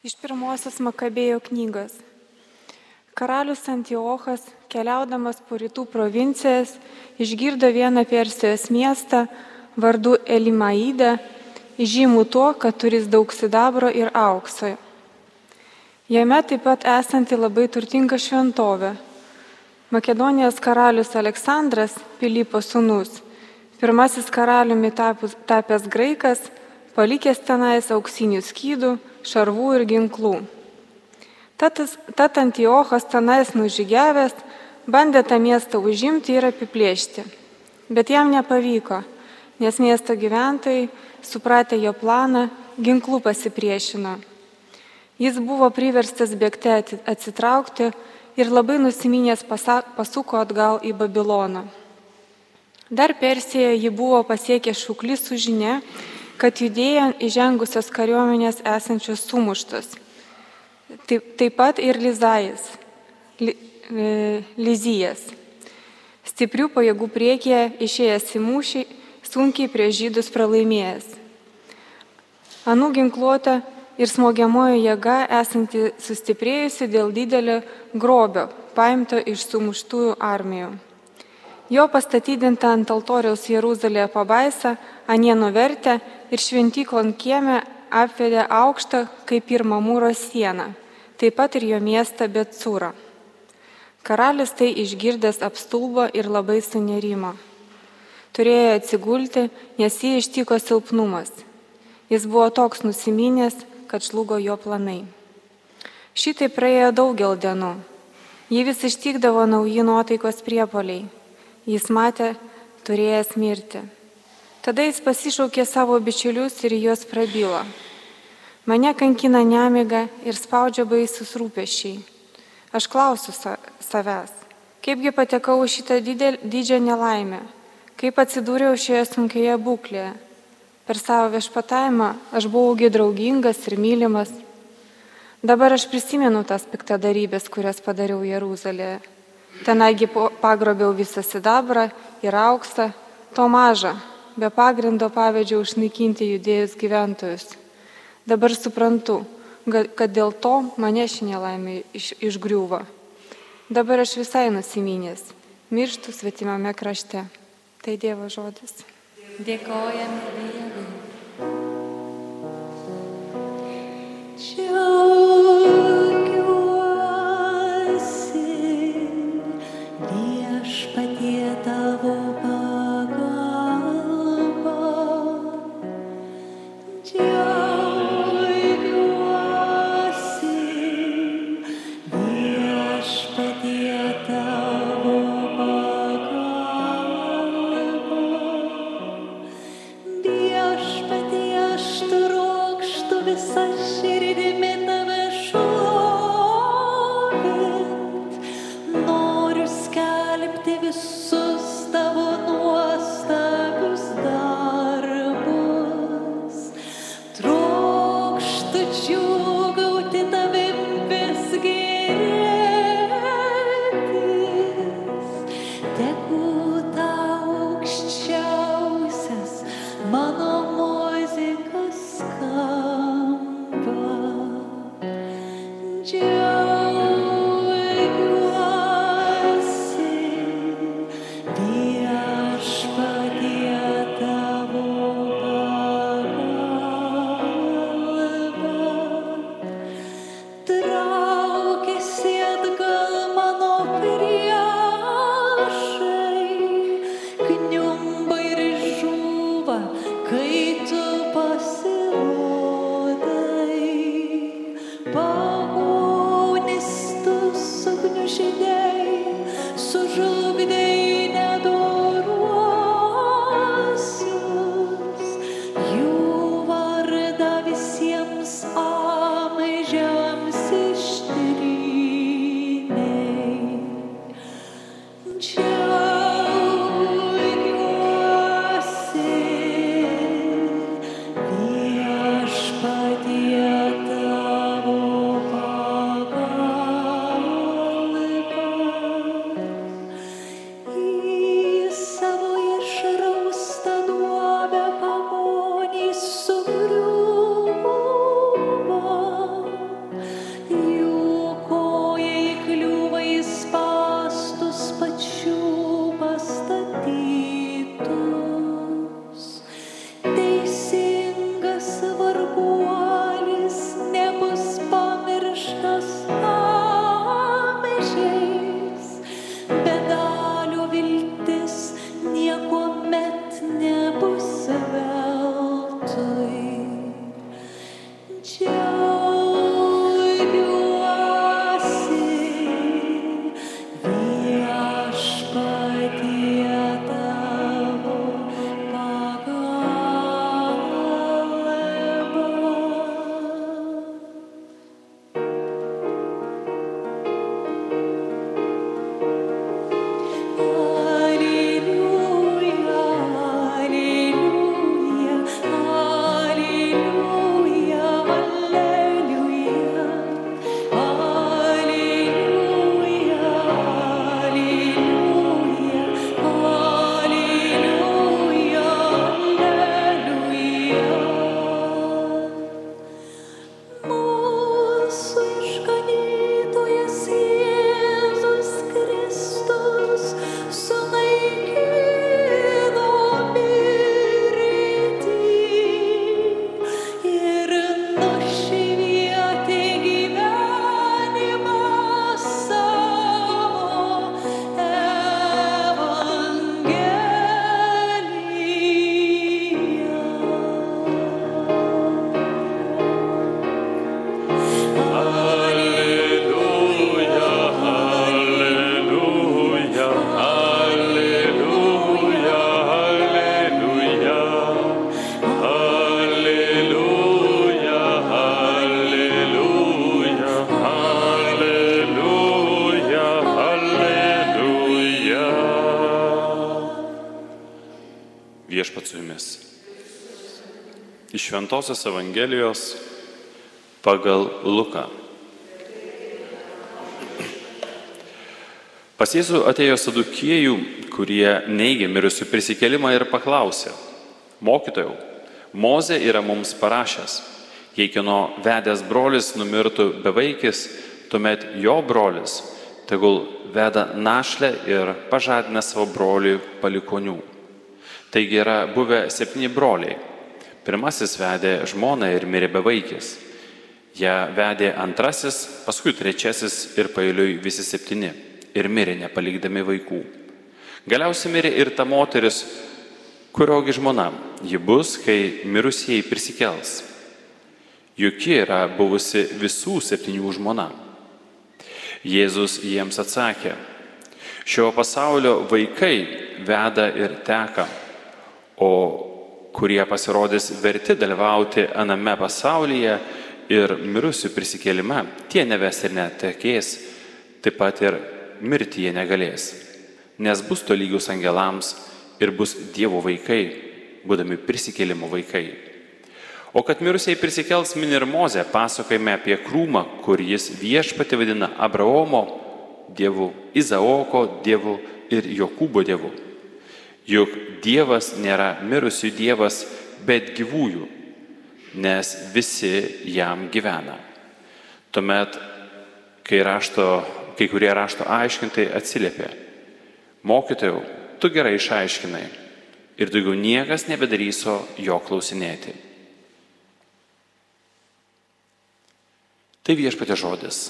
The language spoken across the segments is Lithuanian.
Iš pirmosios Makabėjo knygos. Karalius Antiochas, keliaudamas po rytų provincijas, išgirdo vieną Persijos miestą vardu Elimaidą, žymų tuo, kad turis daug sidabro ir aukso. Jame taip pat esanti labai turtinga šventovė. Makedonijos karalius Aleksandras, Pilypo sūnus, pirmasis karaliumi tapęs graikas, palikęs tenais auksinių skydų, šarvų ir ginklų. Tat Antiochas tenais nužygiavęs, bandė tą miestą užimti ir apiplėšti. Bet jam nepavyko, nes miesto gyventojai, supratę jo planą, ginklų pasipriešino. Jis buvo priverstas bėgti atsitraukti ir labai nusiminęs pasuko atgal į Babiloną. Dar Persijoje jį buvo pasiekę šūklis su žinia, kad judėjo įžengusios kariuomenės esančios sumuštos. Taip, taip pat ir Lizajas, li, e, Lizijas. Stiprių pajėgų priekyje išėjęs į mūšį, sunkiai prie žydus pralaimėjęs. Anų ginkluota ir smogiamojo jėga esanti sustiprėjusi dėl didelio grobio, paimto iš sumuštųjų armijų. Jo pastatydinta ant altoriaus Jeruzalėje pabaisa, anie nuvertę ir šventyklon kieme apvedė aukštą kaip ir mamūro sieną, taip pat ir jo miestą Betsūrą. Karalis tai išgirdęs apstulbo ir labai sunerimo. Turėjo atsigulti, nes jį ištiko silpnumas. Jis buvo toks nusiminęs, kad žlugo jo planai. Šitai praėjo daugel dienų. Jį vis ištikdavo nauji nuotaikos priepoliai jis matė turėjęs mirti. Tada jis pasišaukė savo bičiulius ir juos prabylo. Mane kankina nemiga ir spaudžia baisus rūpešiai. Aš klausiu sa savęs, kaipgi patekau šitą didžią nelaimę, kaip atsidūriau šioje sunkioje būklėje. Per savo viešpatavimą aš buvaugi draugingas ir mylimas. Dabar aš prisimenu tas piktadarybės, kurias padariau Jeruzalėje Tenaigi pagrobiau visą sidabrą ir auksą, to maža, be pagrindo pavedžiau išnaikinti judėjus gyventojus. Dabar suprantu, kad dėl to mane ši nelaimė iš, išgriūva. Dabar aš visai nusiminęs, mirštu svetimame krašte. Tai Dievo žodis. Dėkojame Dievui. Iš Šventojios Evangelijos pagal Luką. Pas Jėzų atėjo sadukiejų, kurie neigė mirusių prisikelimą ir paklausė, mokytojau, Moze yra mums parašęs, jei kieno vedęs brolis numirtų bevaikis, tuomet jo brolis tegul veda našlę ir pažadina savo broliui palikonių. Taigi yra buvę septyni broliai. Pirmasis vedė žmoną ir mirė bevaikis. Ja vedė antrasis, paskui trečiasis ir pailiui visi septyni. Ir mirė nepalikdami vaikų. Galiausiai mirė ir ta moteris, kuriogi žmona ji bus, kai mirusieji prisikels. Juk ji yra buvusi visų septynių žmona. Jėzus jiems atsakė, šio pasaulio vaikai veda ir teka, o kurie pasirodys verti dalyvauti aname pasaulyje ir mirusių prisikėlime, tie neves ir netekės, taip pat ir mirti jie negalės, nes bus tolygus angelams ir bus Dievo vaikai, būdami prisikėlimo vaikai. O kad mirusiai prisikels min ir Moze, pasakojame apie krūmą, kur jis viešpati vadina Abraomo dievu, Izaoko dievu ir Jokūbo dievu. Juk Dievas nėra mirusių Dievas, bet gyvųjų, nes visi jam gyvena. Tuomet, kai, rašto, kai kurie rašto aiškintai atsiliepė, mokytojau, tu gerai išaiškinai ir daugiau niekas nebedaryso jo klausinėti. Tai viešpatė žodis.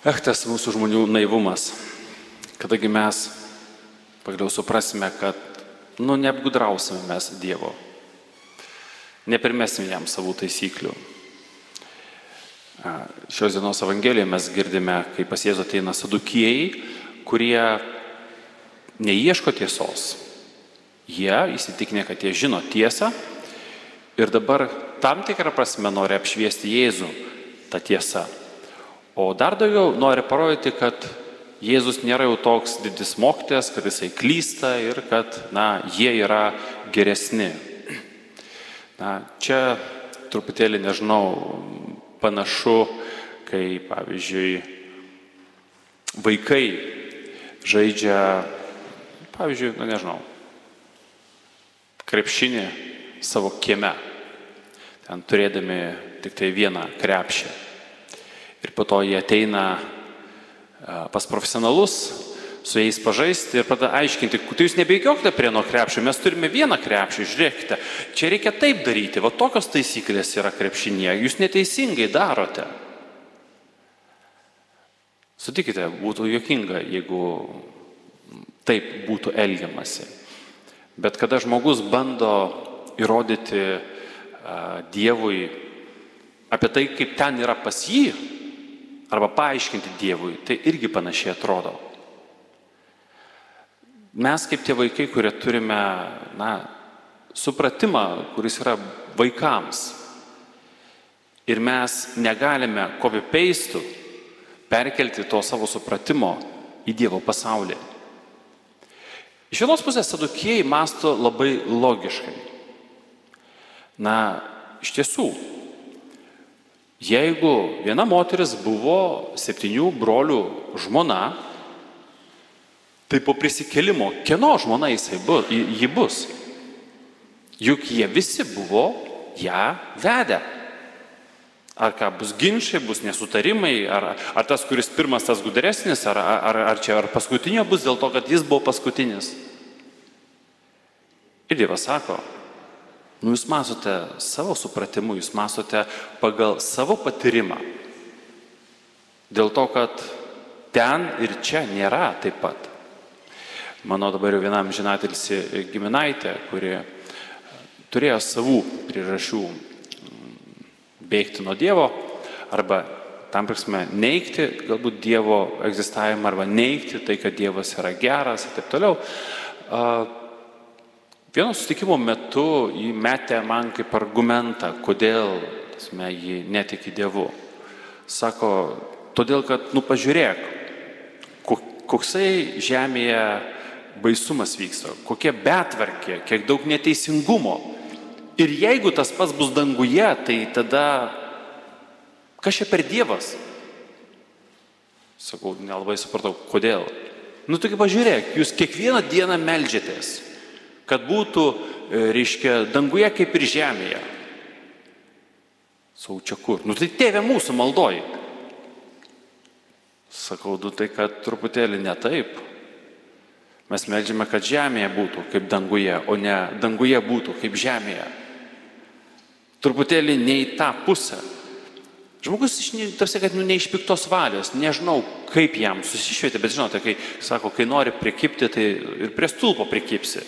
Echtas mūsų žmonių naivumas, kadangi mes pagaliau suprasime, kad, nu, neapgudrausime mes Dievo, nepirmesim jam savų taisyklių. Šios dienos Evangelijoje mes girdime, kaip pas Jėzų ateina sadukėjai, kurie neieško tiesos. Jie įsitikinę, kad jie žino tiesą ir dabar tam tikrą prasme nori apšviesti Jėzų tą tiesą. O dar daugiau nori parodyti, kad Jėzus nėra jau toks didis mokytojas, kad jisai klysta ir kad, na, jie yra geresni. Na, čia truputėlį, nežinau, panašu, kai, pavyzdžiui, vaikai žaidžia, pavyzdžiui, na, nežinau, krepšinį savo kieme, ten turėdami tik tai vieną krepšį. Ir po to jie ateina pas profesionalus, su jais pažaisti ir pradeda aiškinti, tai jūs nebeigiokite prie nuo krepšio, mes turime vieną krepšį, žiūrėkite, čia reikia taip daryti, va tokios taisyklės yra krepšinėje, jūs neteisingai darote. Sutikite, būtų jokinga, jeigu taip būtų elgiamasi. Bet kada žmogus bando įrodyti Dievui apie tai, kaip ten yra pas jį, arba paaiškinti Dievui, tai irgi panašiai atrodo. Mes kaip tie vaikai, kurie turime, na, supratimą, kuris yra vaikams. Ir mes negalime copy-paste perkelti to savo supratimo į Dievo pasaulį. Iš vienos pusės sadukėjai masto labai logiškai. Na, iš tiesų, Jeigu viena moteris buvo septynių brolių žmona, tai po prisikelimo, kieno žmona bu, ji bus? Juk jie visi buvo ją vedę. Ar ką bus ginčiai, bus nesutarimai, ar, ar tas, kuris pirmas, tas gudresnis, ar, ar, ar čia ar paskutinio bus dėl to, kad jis buvo paskutinis. Ir Dievas sako, Nu, jūs mąstote savo supratimu, jūs mąstote pagal savo patyrimą. Dėl to, kad ten ir čia nėra taip pat. Mano dabar jau vienam žinatilsi giminaitė, kuri turėjo savų priežasčių bėgti nuo Dievo arba tam prasme neikti galbūt Dievo egzistavimą arba neikti tai, kad Dievas yra geras ir taip toliau. Vieno sutikimo metu įmetė man kaip argumentą, kodėl tasme, jį netiki Dievu. Sako, todėl kad, nu pažiūrėk, ko- koksai žemėje baisumas vyksta, kokia betvarkė, kiek daug neteisingumo. Ir jeigu tas pats bus danguje, tai tada kas čia per Dievas? Sakau, nelabai supratau, kodėl. Nu, taigi pažiūrėk, jūs kiekvieną dieną melžiatės, kad būtų, e, reiškia, danguje kaip ir žemėje. Sau čia kur? Nu, tai tėvė mūsų maldoji. Sakau, nu tai kad truputėlį ne taip. Mes melžiame, kad žemėje būtų kaip danguje, o ne danguje būtų kaip žemėje. Truputėlį ne į tą pusę. Žmogus, tarsi, kad nu, ne iš piktos valios, nežinau, kaip jam susišvietė, bet žinote, kai sako, kai nori prikipti, tai ir prie stulpo prikipsi.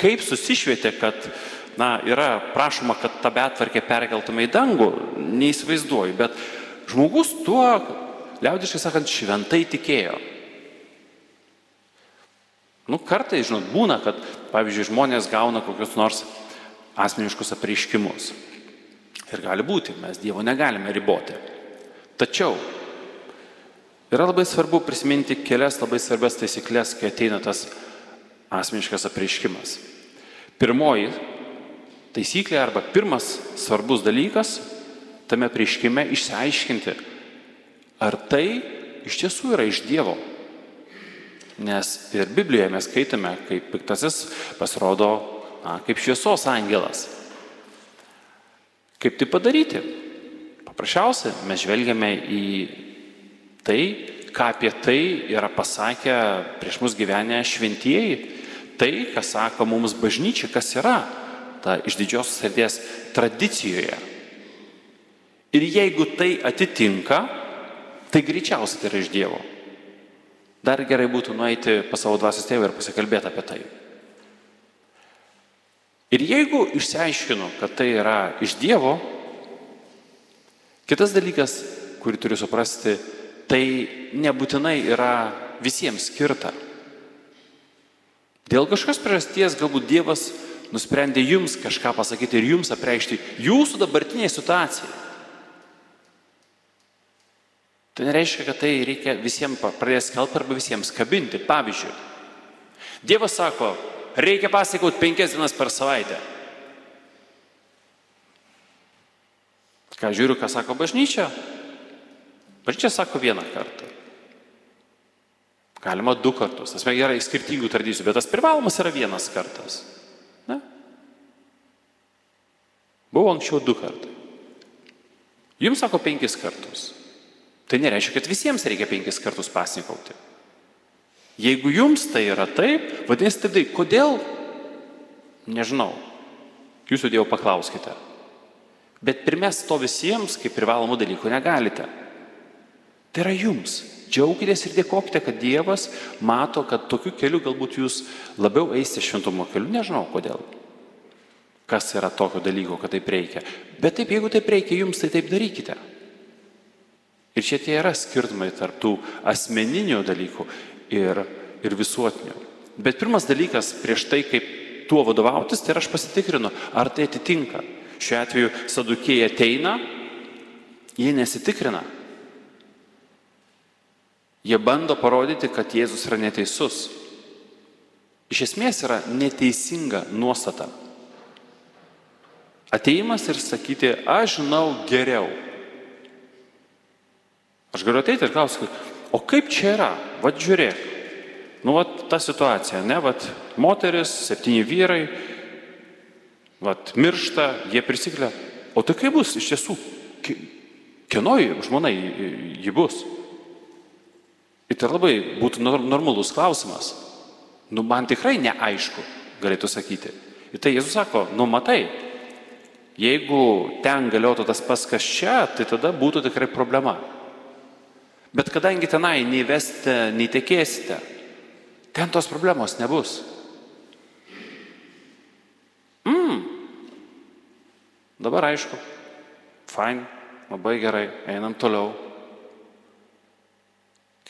Kaip susišvietė, kad, na, yra prašoma, kad tą betvarkę perkeltume į dangų, neįsivaizduoju, bet žmogus tuo, liaudiškai sakant, šventai tikėjo. Nu, kartai, žinot, būna, kad, pavyzdžiui, žmonės gauna kokius nors asmeniškus apreiškimus. Ir gali būti, mes Dievo negalime riboti. Tačiau yra labai svarbu prisiminti kelias labai svarbias taisyklės, kai ateina tas asmeniškas apreiškimas. Pirmoji taisyklė arba pirmas svarbus dalykas tame prieškime išsiaiškinti, ar tai iš tiesų yra iš Dievo. Nes ir Biblijoje mes skaitome, kaip piktasis pasirodo na, kaip šviesos angelas. Kaip tai padaryti? Paprasčiausia, mes žvelgiame į tai, ką apie tai yra pasakę prieš mus gyvenę šventieji. Tai, ką sako mums bažnyčia, kas yra ta iš didžiosios sėdės tradicijoje. Ir jeigu tai atitinka, tai greičiausiai tai yra iš Dievo. Dar gerai būtų nueiti pas savo dvasios tėvą ir pasikalbėti apie tai. Ir jeigu išsiaiškinu, kad tai yra iš Dievo, kitas dalykas, kurį turiu suprasti, tai nebūtinai yra visiems skirta. Dėl kažkokios priežasties galbūt Dievas nusprendė jums kažką pasakyti ir jums apreikšti jūsų dabartiniai situacijai. Tai nereiškia, kad tai reikia visiems pradėti skelbti arba visiems kabinti. Pavyzdžiui, Dievas sako, reikia pasakoti penkias dienas per savaitę. Ką žiūriu, ką sako bažnyčia? Bažnyčia sako vieną kartą. Galima du kartus. Tas yra skirtingų tradicijų, bet tas privalomas yra vienas kartas. Ne? Buvo anksčiau du kartai. Jums sako penkis kartus. Tai nereiškia, kad visiems reikia penkis kartus pasnikauti. Jeigu jums tai yra taip, vadinasi, tai kodėl? Nežinau. Jūs jau paklauskite. Bet primest to visiems kaip privalomų dalykų negalite. Tai yra jums. Džiaukitės ir dėkokite, kad Dievas mato, kad tokiu keliu galbūt jūs labiau eisite šventumo keliu. Nežinau kodėl. Kas yra tokio dalyko, kad taip reikia. Bet taip, jeigu taip reikia jums, tai taip darykite. Ir čia tie yra skirtumai tarp tų asmeninių dalykų ir, ir visuotinių. Bet pirmas dalykas prieš tai, kaip tuo vadovautis, tai aš pasitikrinu, ar tai atitinka. Šiuo atveju sadukėjai ateina, jie nesitikrina. Jie bando parodyti, kad Jėzus yra neteisus. Iš esmės yra neteisinga nuostata. Ateimas ir sakyti, aš žinau geriau. Aš galiu ateiti ir klausti, o kaip čia yra? Vat žiūrėk. Nu, vat ta situacija, ne, vat moteris, septyni vyrai, vat miršta, jie prisiklia. O tai kaip bus iš tiesų? Kieno žmona ji bus? Tai labai būtų normalus klausimas. Nu, man tikrai neaišku, galėtų sakyti. Ir tai Jėzus sako, nu matai, jeigu ten galėtų tas pas kas čia, tai tada būtų tikrai problema. Bet kadangi tenai nei vesite, nei tekėsite, ten tos problemos nebus. Mm. Dabar aišku, fine, labai gerai, einam toliau.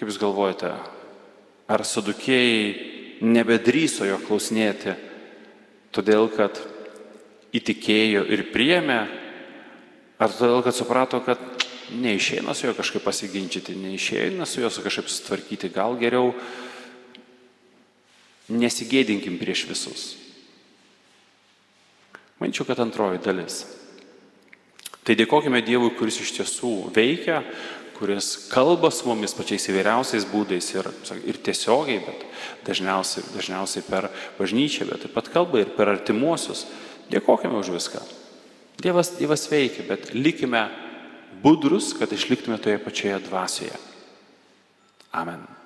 Kaip Jūs galvojate, ar sadukėjai nebedryso jo klausinėti, todėl kad įtikėjo ir priėmė, ar todėl kad suprato, kad neišeina su juo kažkaip pasiginčyti, neišeina su juo kažkaip sutvarkyti, gal geriau nesigėdinkim prieš visus. Manyčiau, kad antroji dalis. Tai dėkojime Dievui, kuris iš tiesų veikia, kuris kalba su mumis pačiais įvairiausiais būdais ir, ir tiesiogiai, bet dažniausiai, dažniausiai per bažnyčią, bet taip pat kalba ir per artimuosius. Dėkojime už viską. Dievas, dievas veikia, bet likime budrus, kad išliktume toje pačioje dvasioje. Amen.